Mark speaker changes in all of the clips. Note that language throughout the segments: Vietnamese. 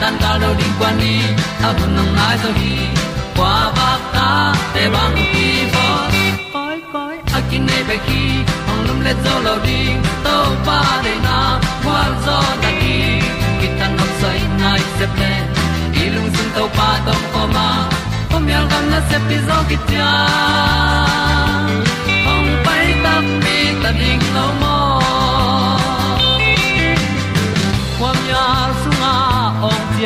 Speaker 1: tan cao lo ding quan đi a bu nang mai zo gi qua ba ta te bang ki bo koi koi a kin nei be ki ong lum le zo lo ding to pa de na kwa zo ta ki ki tan nok sai nai se ple lung sun to pa tom ko ma. Pom yal gam na se pi zo ki hồng ong pai ta mi ta ding lo mo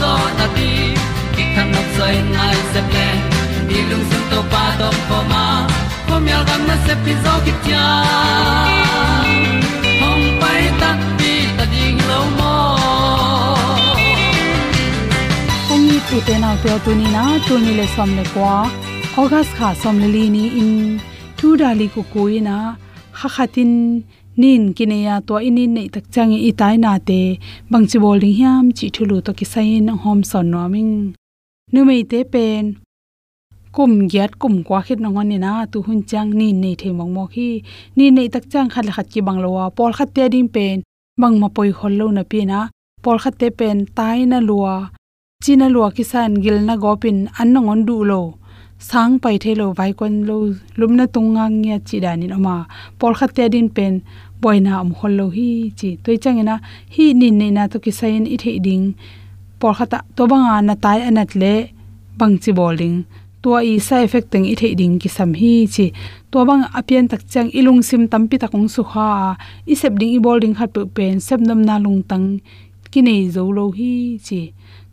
Speaker 1: zo na ti ki kan nok sai nai se ple ni lung sun to pa to pa ma. Ko mi al gam na se pi zo ki tia hom pai ta ti ta ding lo mo
Speaker 2: kong ni tu te na te tu ni na tu ni le som le kwa august kha som le li ni in. Thu dali ku ko ina kha khatin nin kineya to inin nei tak changi i tai na te. Bangchi bol ding hiam, chi thulu to ki sain hom son no ming nu mei te pen. Kum gyat, kum kwa khit no ngon na, tu hun chang ni nei the mong mo khi ni nei tak chang khat khat ki bang lowa pol khat te ding pen. Bang ma poi khol lo na pi na. Pol khat te pen, tai na luwa china luwa ki san gil na gopin an na ngon du lo. Sang pai the lo, vai kon lo lumna tungang ya chi danin ama pol khat te din pen boina am hollo hi chi toi changena hi nin nei na to ki sain i the ding. Por khata to banga na tai anat le bang chi bowling to i sa effect teng i the ding ki sam hi chi. To bang apian tak chang ilung sim tampi takong su kha i sep ding i bowling khat pu pen, sep nam na lung tang. Ki nei zo lo hi chi.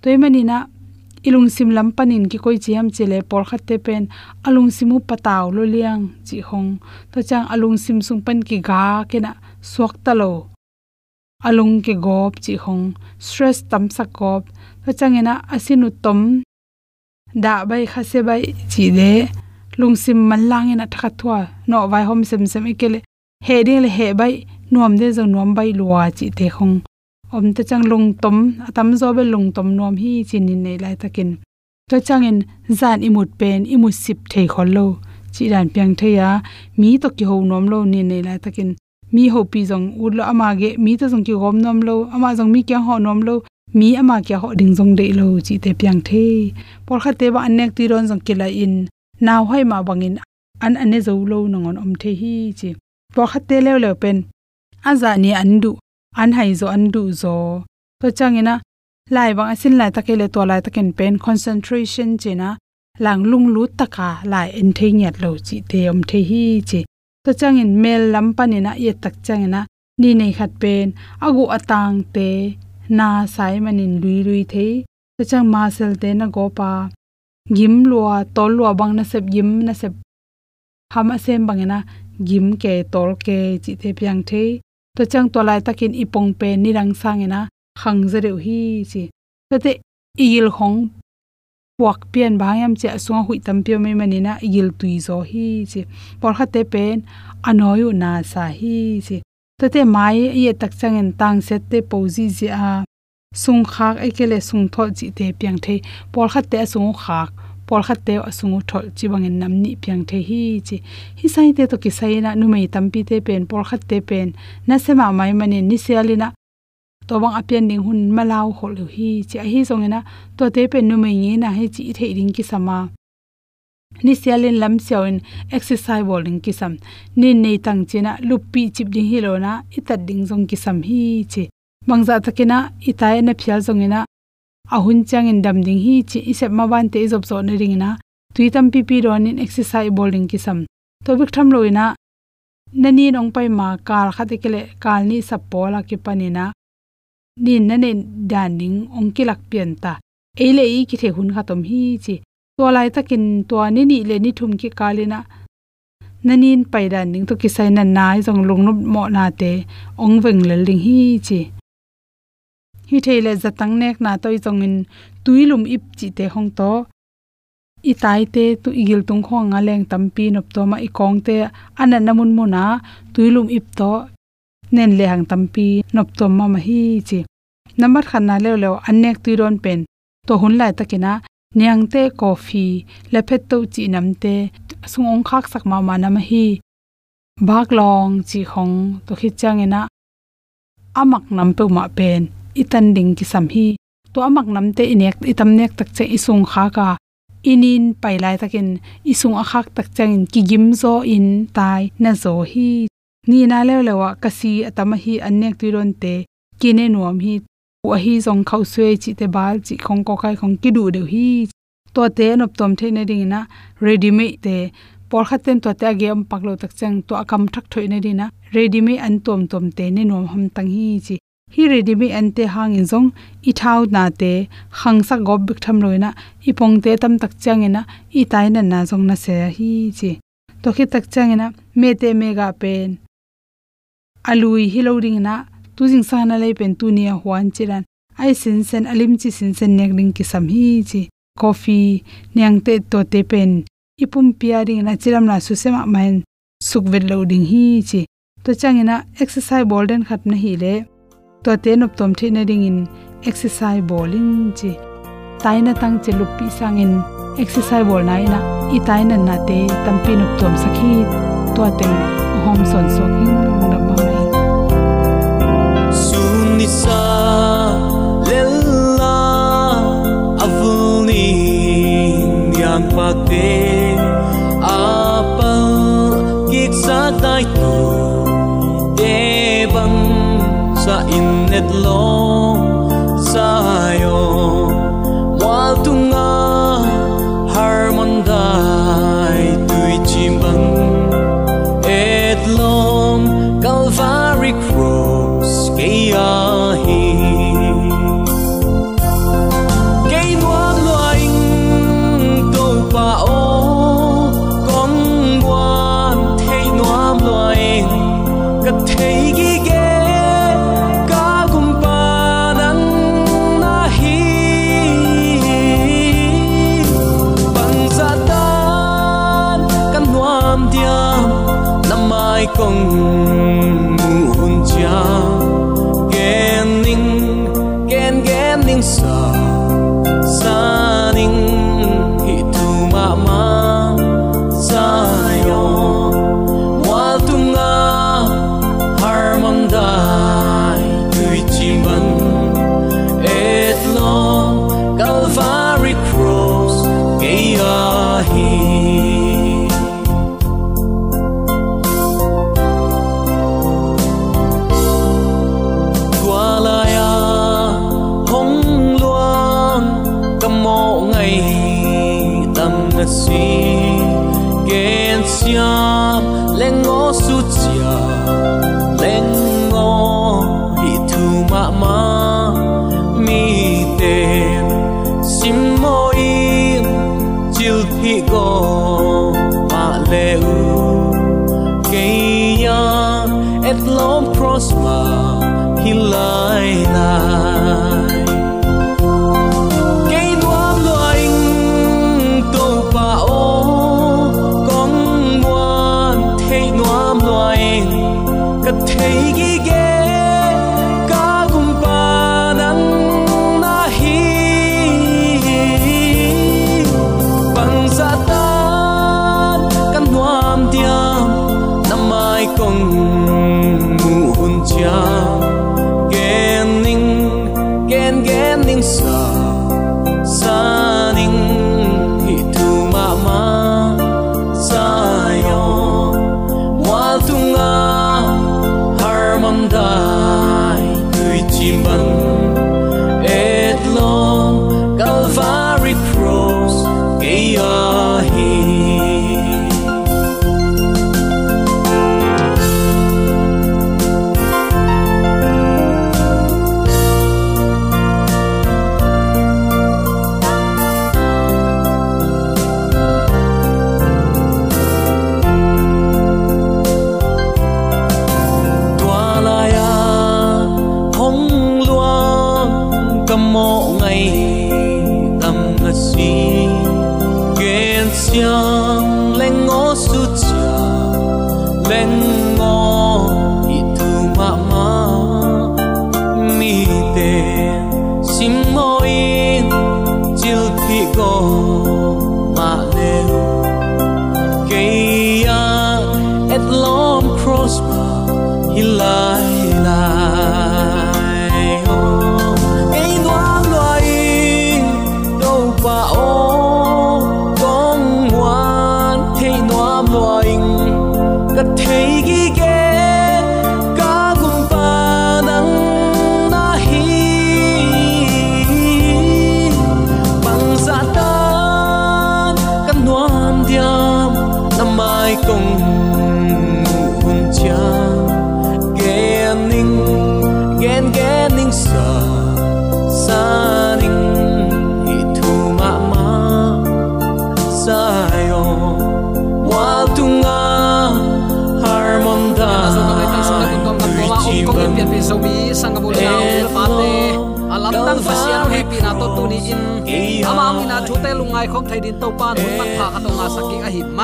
Speaker 2: Toy mani na ilung sim lam panin ki koi chiam chele por khat te pen. Alung simu pataw lo liang, chi hong. To chang alung sim sung pan ki ga ke na suak ta lo alung ke gop, chi hong. Stress tam sa gop. To changena asinu tom. Da bai, khase bai, chi de. Lungsim man langena thakha thwa no, vai hom sem sem ikele. He ding le he bai, nuam de zo nuam bai luwa chi te hong om te chang lung tom atam zo be lung tom nuam hi chin ni nei lai takin to chang in zan imut pen imut sip thei khol lo chi ran piang theya mi to ki ho nom lo ni nei lai takin mi ho pi jong u lo ama ge mi to jong ki gom nom lo ama jong mi kya ho nom lo mi ama kya ho ding jong de lo chi te piang the por kha te ba anek ti ron jong ki la in naw hoi ma bangin an ane zo lo nongon om the hi chi por kha te le le pen aza ni andu an hai zo andu zo. To changina lai bang asin lai takele to lai taken pen concentration chena lang lung lu taka lai en thei nyat lo chi, te om the hi chi. To changin mel lam panina ye tak changina ni nei khat pen, agu atang te, na sai manin lui lui the to chang ma sel te na go pa, gim lua, tol lua bang na sep, gim na sep hama sem bangena gim ke, tol ke chi te pyang the to chang to lai takin ipong pe ni rang sangena khang zareu hi chi. Tate il khong puak pian bayam che asung hui tam pyo me manina il tui zo hi chi. Por khate pen anoyu na sa hi chi. Tate mai ye tak changen tang set te pozi ji a sung khak, ekele sung tho chi te piang the. Por khate asung khak por khate asung thol chi bangin namni piang the hi chi. Hi sai te to ki sai na nu mei tampi te pen por khate pen. Na sema mai mani ni sialina to bang apian ding hun malau hol hi chi. A hi songena to te pen nu mai na he chi the ring ki sama ni sialin lam siawin exercise bowling ki sam ni nei tang china lupi chip ding hi lo na itat ding jong ki sam hi chi. Mangza takina itai na phial jongina e ahun chang in dam ding hi chi isep ma ban te job zo ne ring na tuitam pi pi ron in exercise bowling ki sam to bik tham loina nani nong pai ma kal khate kele kal ni sapola ki panina nin na nen daning ongkilak pian ta. Eile i ki the hun kha tom hi chi. To lai takin to ni ni le ni thum ki kalina nanin paidan ning to ki sai na nai jong lung no mo na te. Ong veng le ling hi chi hi theile zatang nek na toi chongin tuilum ip chi te hong to. I tai te tu igil tung khong nga leng tampi nop to ma ikong te anan namun mu na tuilum ip to nen le hang tampi nop to ma ma hi chi. Number khan na le le anek tuiron pen. To hun lai takina niang te coffee le phet to chi nam te sung ong khak sak ma ma na ma hi. Bak long chi khong to khi changena amak nam pe ma pen itan ding ki sam hi. To amak nam te inek, itam nek tak che isung kha ka. Inin pailai takin isung akhak tak changin ki gim zo in tai na zo hi. Ni na le lewa kasi atama hi anek tuiron te kine nuam hi. Wa hi zong khau sue chi te bal chi khong ko kai khong ki du de hi. To te nop tom the ne ding na ready me te por khaten to te agem paklo tak chang to akam thak thoi na dina ready me an tom tom te ne nom ham tang hi chi hi redimi me hang in zong i thau na te khang sa gob bik tham loina i pong te tam tak chang ina i tai na na zong na se hi chi. To khi tak chang ina, me te me ga pen. Alui hi lo ring na tu jing sa na lei pen tu nia huan chiran. Ai sin sen, alim chi sin sen nek ring ki sam hi chi. Coffee nyang te to te pen. Ipum pia ring na chiram na su sema main suk vel lo ding hi chi. To changina exercise bolden khat na hi le to te nop tom the na ring in exercise bowling chi. Taina tang che lupi sangin exercise bol na. Ina i taina na te tampi nop tom sakhi to teng hom son so king na ma mai.
Speaker 3: Ni sa lella avuni yang pate apal gik sa dai tu. Innet lo sayo gen let long prosper, he lại lai. Cây ô, con ngoan, thấy nuam loài, cất thấy ghi ghé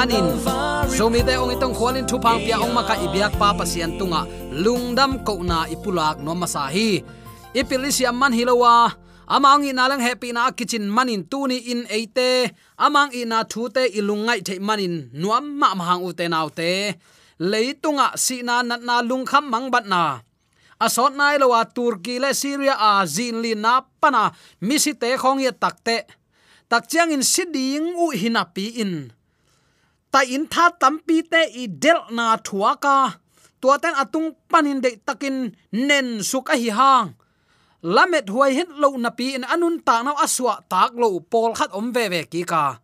Speaker 3: a hi
Speaker 4: manin so mi te ong itong khwalin thu phang pia ong maka ibyak pa pasian tunga. Lungdam ko na ipulak no masahi ipilisiam man hilowa amang ina lang happy na kitchen manin tuni in eite. Amang ina thute ilungai the manin. Nuam ma mahang ute naute leitunga sina nat na lungkham mangbat na. Asot nai lowa turki le syria a zinli na pana misite khong ye takte takchiang in siding u hinapi in ta in tha tampi te i del na thuaka tuaten atung panin de takin nen suka hi hang lamet huai het lo na pi in anun ta naw aswa tak lo pol khat om ve ve ki ka.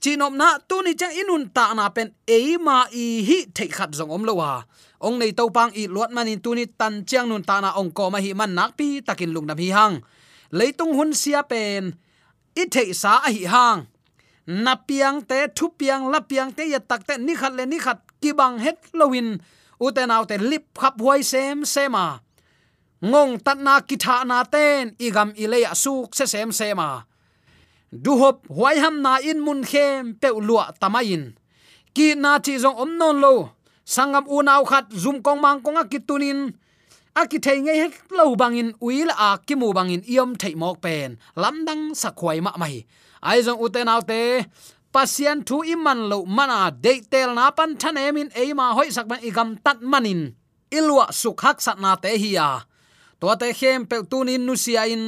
Speaker 4: Chinom na tu ni cha inun ta na pen e ma i hi thei khat zong om lo wa ong nei to pang i lot manin tu ni tan chiang nun ta na ong ko ma hi man nak pi takin lung na hi hang. Leitung hun sia pen, i thei sa a hi hang na piang te thu piang la piang te ya tak te ni khat le ni khat ki bang het lowin uten autte lip khap huai sem sema. Ngong tat na ki tha na ten, igam ile ya suk se sem sema. Du hop huai ham na in mun khem pe lua tamain ki na chi zong om non lo, sangam u nau khat, zum kong mang kong a kitunin a ki thei ngai het lo bangin, uil a ki mu bangin, iom thei mok pen. Lamdang sakhwai ma mai ai jong uten autte pasian thu iman lo mana de tel na pan than emin eima hoi sak ban igam tat manin ilwa suk hak sat na te hi ya to te khem pe tunin nu sia in.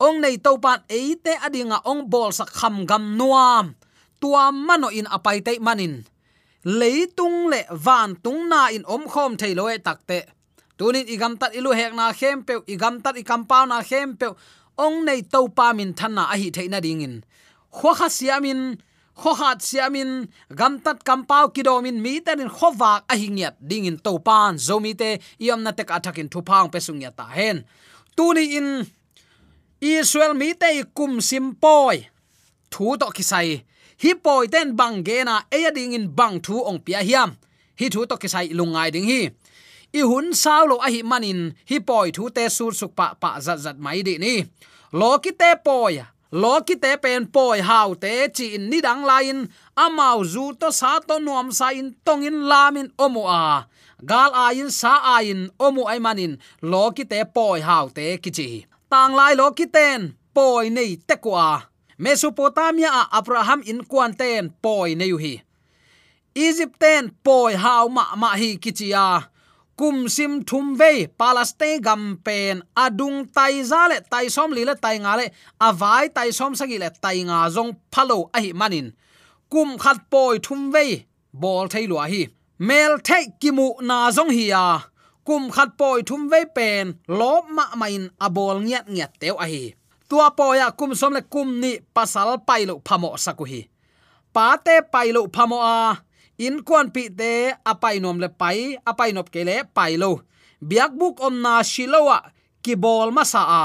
Speaker 4: Ong nei to pan eite adinga ong bol sak kham gam nuam. Tua mano in apai te manin leitung le van tung na in om khom thailo e takte tunin igam tat ilu hek na khem pe igam tat i compound na khem pe ong nei to pa min than na a hi theina dingin kho kha siamin kho hat siamin, gam tat kampau kidomin, mi ten in khowak a hingiat ding in to pan zomi te iom na tek athakin thu phang pesung sungya ta hen. Tu ni in israel, mi te kum sim poi. Thu to kisai hi poi ten bang ge na e ding in bang thu ong pia hiam. Hi thu to kisai lungai ding hi. I hun sao lo a hi manin hi poi thu te sur suk pa pa zat zat mai di ni. Lo ki te poi lo ki te pen poi hau te chi in ni dang lain amau zu to sa to nuam sa in tong in lamin omu a gal a in sa a à. in omu ai manin lo ki te poi hau te ki chi. Tang lai lo ki ten poi nei te kwa mesopotamia a abraham in kwan ten poi nei hi. Egypt ten poi hau ma ma hi kichia kum sim thum ve palestine gam pen, adung tai za le, tai som li le, tai nga le, avai tai som sagi le, tai nga zong phalo a hi manin. Kum khat poi thum ve bol thei lua hi. Mel thei kimu na zong hi ya. Kum khat poi thum ve pen, lop ma main abol ngiat ngiat teu a hi. Tua poya kum som le kum ni pasal pailo phamo sakuhi pate pailo phamo a in kwan pi te apai nom le pai apai nop ke le pai lo. Biak buk om na shilowa ki bol ma sa a.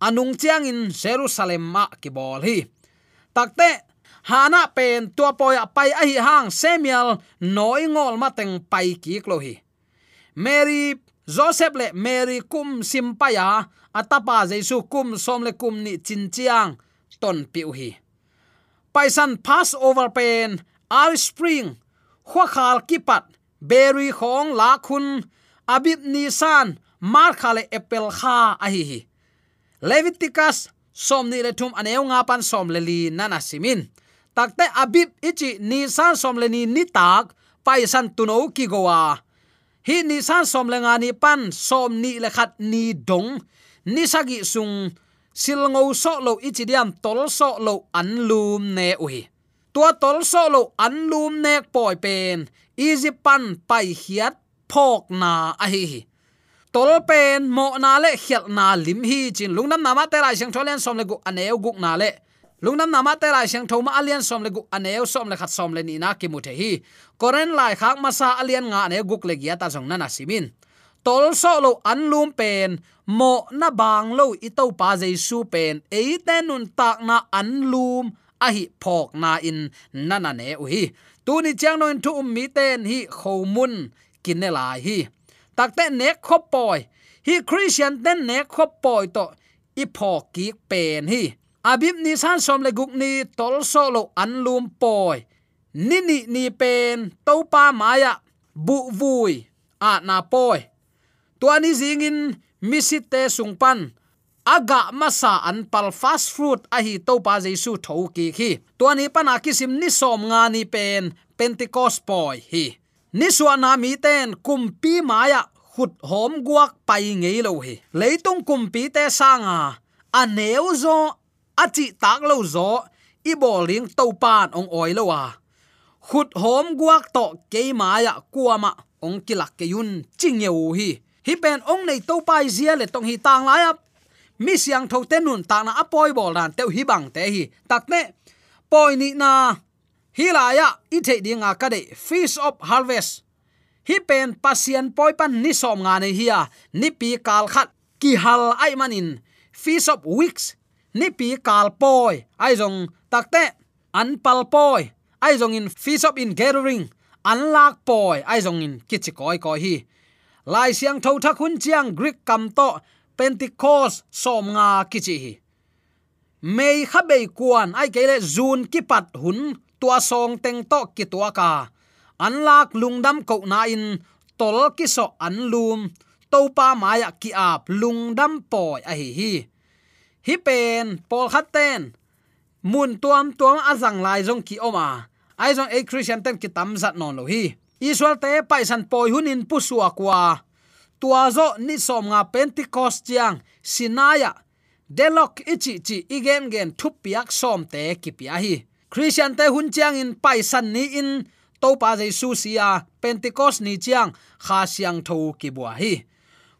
Speaker 4: Anung chiang in jerusalem ma ki bol hi. Takte hana pen tua poi pai a hi hang samuel, noi ngol ma teng pai ki klo hi. Mary, joseph le mary kum simpaya atapa jesu kum som le kum ni chin chiang, ton piu hi. Paisan pass over pen ar spring khwa khal kipat, berry khong la khun, abib nisan, mar khale apple kha a hi hi leviticus som ni le thum aneu nga pan som le li nana simin. Takte abib ichi nisan som le ni ni tak, pai san tuno ki gowa hi nisan som le nga ni pan, som ni le khat ni dong, ni sagi sung silngo so lo ichi diam tol so lo an lum ne uhi tua tol so lo an lum nek poi pen easy pan pai hiat phok na a hi hi tol pen mo na le khial na lim hi chin lungnam nama te lai sang tholen som le gu aneu guk na le lungnam nama te lai sang thoma alian som le gu aneu som le khat som le ni na ki mu the hi koren lai khak masa alian nga ne guk le gia ta jong na na simin tol so lo an lum pen mo na bang lo i to pa jaisu pen e ten nun tak na an lum a hi phok na in nana ne u hi tu ni chang noin thu um mi ten hi khomun kin ne lai hi takte ne khop poi. Hi christian ten ne khop poi to i phok ki pen hi. Abim ni san som le guk ni tol so lo an lum poi. Ni ni ni pen to pa maya bu vui a na poi. Tuani zingin misite sungpan aga masa an pal fast food a hi to pa jesu tho ki khi to ni pana kisim ni som nga ni pen, pentecost boy hi. Ni suana mi ten, kumpi maya khut hom guak pai ngei lo hi. Leitung kumpi te sanga a neu zo, a chi tak lo zo, i boling to pan ong oi lo wa khut hom guak to ke maya kuama ong kilak ke yun ching yeu hi. Hi pen ong nei to pai zia le tong hi tang la ya mi siang tho te nun ta na apoi bol dan te hi bang te hi. Tak ne, poi ni na hi la ya, i the ding a ka de fish of harvest. Hi pen pasien poi pan ni som nga ne hiya ni pi kal khat ki hal ai manin. Fish of weeks. Ni pi kal poi. Ai jong takte an pal poi. Ai jong in fish of in gathering. An lak poi. Ai jong in kichi koi koi hi. Lai siang tho tha khun chiang greek kam to pentecost som nga kichi hi mei kha bei kuan ai kele zun ki pat hun tua song teng to ki tua ka. An lak lungdam ko na in, tol ki so an lum to pa maya ki ap lungdam poi a hi hi. Hi pen pol khat ten. Mun tuam tuam azang lai jong ki oma. Ai jong a christian ten ki tam zat non lo hi. Israel te paisan poi hunin pusua kwa tuazo ni som nga pentecost chiang sinaya. Delok ichi chi igen gen thupiak som te kipia hi christian te hun chiang in paisan ni in to pa jesu sia pentecost ni chiang kha siang tho ki bua hi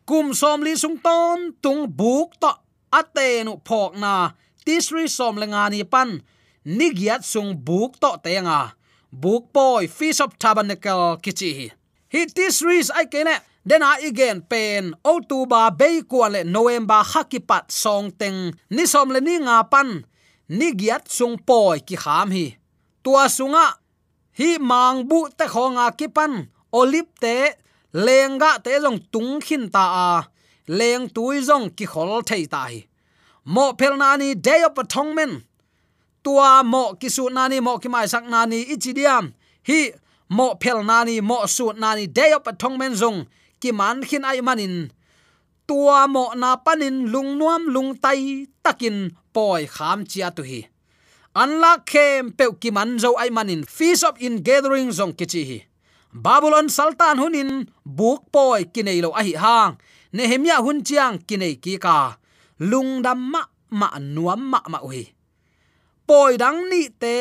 Speaker 4: kum som li sung ton tung buk to ate nu phok na tisri som lenga ni pan nigiat sung buk to te nga. Buk boy feast of tabernacle kichi hi hi tisri ai kene dena igen pen, october be ko le november hakipat song teng. Ni som le ni nga pan. Nigiat sung poi ki kham hi. Tua sunga, hi mang bu te khonga kipan. Olip te lenga te jong tung khin ta a. Leng tui jong ki khol thei ta hi. Mo pel na ni, day of atonement. Tua mo ki su na ni, mo ki mai sak na ni ichidiam hi, mo pel na ni, mo su na ni, day of atonement jong ki man khin ai manin tua mo na panin lung nuam lung tai takin poi kham chia tu hi anla khem pe ki man zo ai manin feast of in gathering zong kichi hi. Babylon sultan hunin buk poi kinei lo a hi hang. Nehemia hun chiang kinei ki ka lungdam ma ma nuam ma ma ui poi dang ni te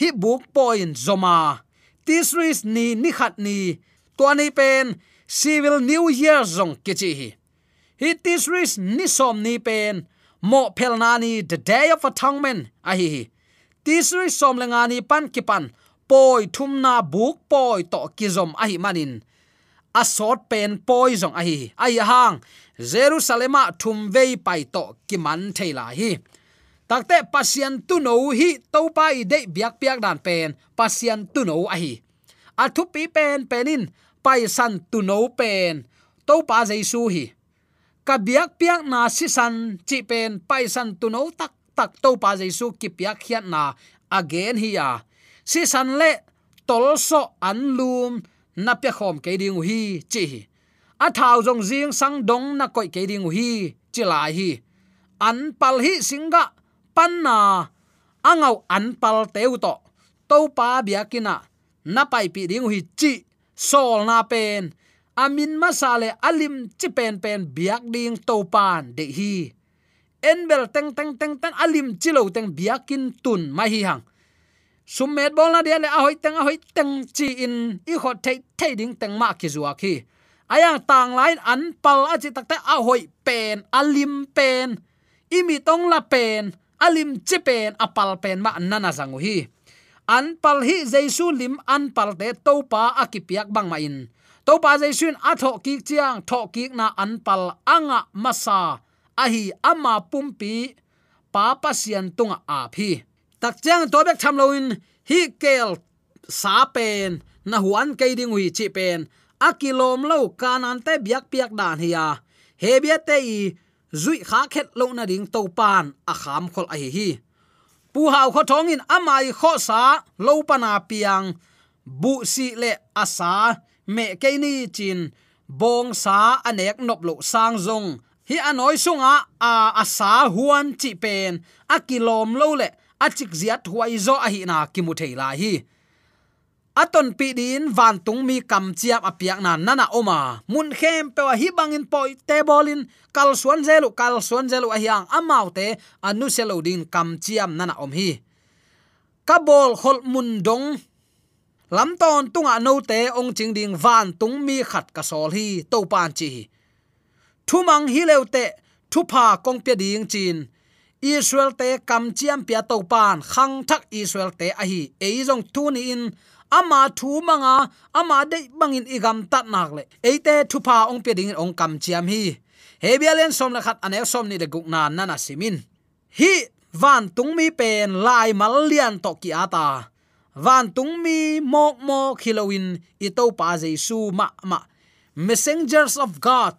Speaker 4: hi buk poi zoma tisris ni ni khat ni to ni pen civil new year zong kichi hi. Hi tisris ni som ni pen, mo pelnani the day of atonement, a hi hi. Ris som lenga ni pan ki pan, poi thum na buk poi to kizom a hi manin. A sort pen poi zong, a hi ai hang, Jerusalem thum vei pai to ki man theila hi. Takte pasian tu no hi to pai de biak biak dan pen pasian tu no a hi. A thu pi pen penin pai san tu no pen. To pa jaisu hi. Ka biak piak na si san chi pen, pai san tu no tak tak. To pa jaisu ki piak khiat na again hi ya. Si san le, tol so an lum, na pe khom ke ding hi chi a thao jong jing sang dong na koi ke ding hi chi lai hi. An pal hi singa pan na. Angau an pal teu to. To pa biakina na pai pi ding hi chi sol na pen. Amin masale alim chi pen pen biak ding to pan de hi. Enbel teng teng teng teng alim chilo teng biakin tun mai hi hang. Summet bol na dia le ahoi teng ahoi teng chi in. I khot thei thei ding teng ma ki zuwa khi ayang tang lain an pal a chi tak ta ahoi pen, alim pen. Imi tong la pen, alim chi pen apal pen ma nana zangu hi an pal hi jaisu lim an pal te to pa akipiak bang ma in. To pa jaisu a tho ki chiang tho ki na an pal anga masa. Ahi ama pumpi pa sian tunga a phi tak chang to bek tham loin hi kel sa pen, na huan ke ding hui chi pen. Akilom lo kanan te biak piak dan hiya he bia te i, zui kha khet lo na ding to pan a kham khol a hi hi pu hau kho thong in amai kho sa lo pana piang. Bu si le asa, me ke ni chin. Bong sa anek nop lo sang zong. Hi anoi sunga, a asa huan chi pen. A kilom lo le, a chik ziat huai zo a hi na ki mu thei la hi aton pi din van tung mi kam chiap apiak na nana oma. Mun khem pe wa hi bangin poi te bolin. Kal suan zelu, kal suan zelu a hiang amau te anu selo din kam chiam nana om hi. Kabol hol mun dong. Lam ton tunga no te ong ching ding van tung mi khat ka sol hi, to pan chi thu mang hi leu te, thu pha kong pe ding chin. Israel te kam chiam pia to pan, khang thak israel te a hi. E jong thu ni in ama thu manga, ama de bangin igam tat nak le. Eite te thu pha ong pe ding ong kam chiam hi. Hebialen som la khat ane som ni le guk na nana simin hi, van tung mi pen lai mal lian to ki ata. Van tung mi mok mo khilowin i to pa jesu ma ma. Messengers of god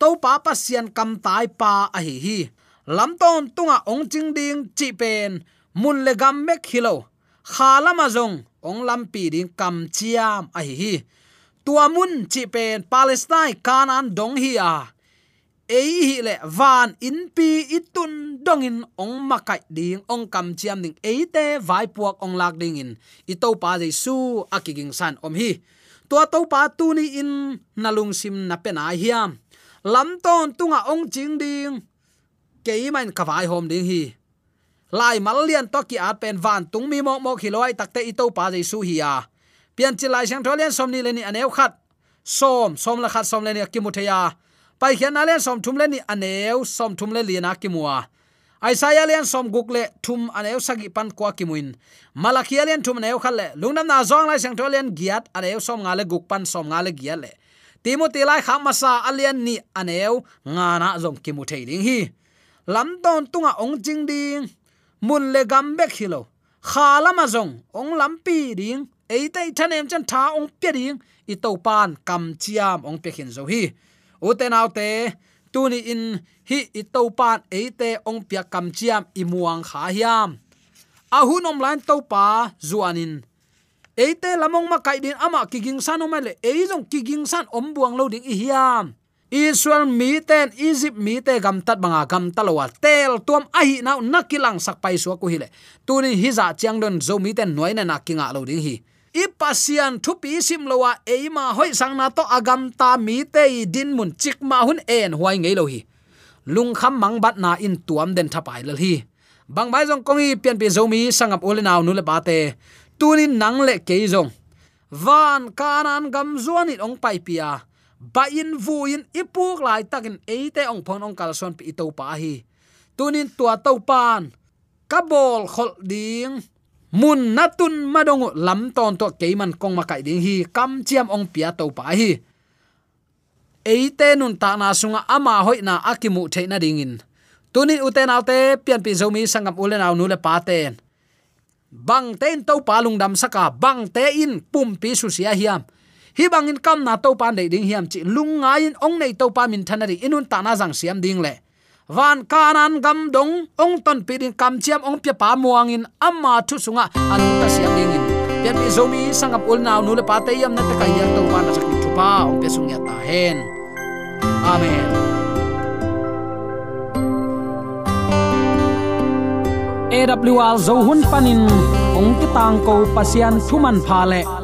Speaker 4: to pa pa sian kam tai pa a hi hi. Lam ton tunga ong ching ding chi pen mun le gam mek hilo. Khala ma zong ong lampi ding kam chiam à, a hi hi tua mun chi pen palestine kanan dong hi a à. ei hi le van in pi itun dongin ong makai ding ong kam chiam ding ei te vai puak ong lak ding in. Ito pa pa su akiging san om hi tua to pa tu ni in nalung sim na pe na hiam. Lam ton tunga ong ching ding ke man ka hom ding hi lai mal lian to ki at pen van tung mi mo mo khiloi takte i pa jesu hi a. Pian chi lai sang tholian som ni le aneu khat. Som som la khat som leni ni pai khian alen som thum leni aneu som thum le li kimua aisaya len som gukle thum aneu sagi pan kwa kimuin Malachi len thum aneu khale lungnam na zong lai sang tholian giat aneu som ngale guk pan som ngale giat le. Timothy lai kham masa alian ni aneu nga na zong kimuthei ding hi. Lam ton tunga ong jing ding mun le gam bek hilo khalama zong. Ong lampi ding. Eite thanem chan tha ong pe ding. I to pan kam chiam ong pe khin zo hi. Uten autte tuni in hi i to pan eite ong pia kam chiam i muang kha hiam. A hunom lan to pa zuanin eite lamong ma kai din ama kiging san o ei e jong kiging san om buang lo ding i hiam. Israel mi ten Egypt mi te, gam tat banga, gam talowa tel tuam ahi na nakilang sak pai su ko hile tuni hiza chiang don zo mi ten noina na kinga lo ding hi. Ipasian thupi sim lowa eima hoi sang na to agam ta mi te din mun chik ma hun en huai ngei lo hi. Lung kham mang bat na in tuam den thapai lal hi. Bang bai jong kongi pian pi zomi sangap ole naw nu le ba te. Tunin nang le ke jong van kanan gam zuanit ong pai pia ba in vu in ipuk lai takin eite ong phon ong kal son pi to pa hi. Tunin tua to pan kabol khol ding. Mun natun madong lam ton to keiman kong makai ding hi. Kam chiam ong pia to pa hi. Eite nun ta na sunga ama hoi na akimu theina dingin. Tunin uten alte pian pi zomi sangam ulen aw nu le bang ten to palung dam saka. Bang te in pum pi su sia hiam hi bangin kam na to pan dei ding hiam chi. Lunga in ong nei to pa min thanari inun ta na jang siam ding le. Van kanan gam dong, ong ton pi ding kam chiam ong pia pa muangin amma thu sunga. An ta siam ding in. Pia pi zomi sangap ul naw nu le pa te yam na ta kai yak to pa na sak thu pa. Ong pe sung ya ta hen. Amen. AWR zo hun panin ong ki tang ko pasian thuman pha le.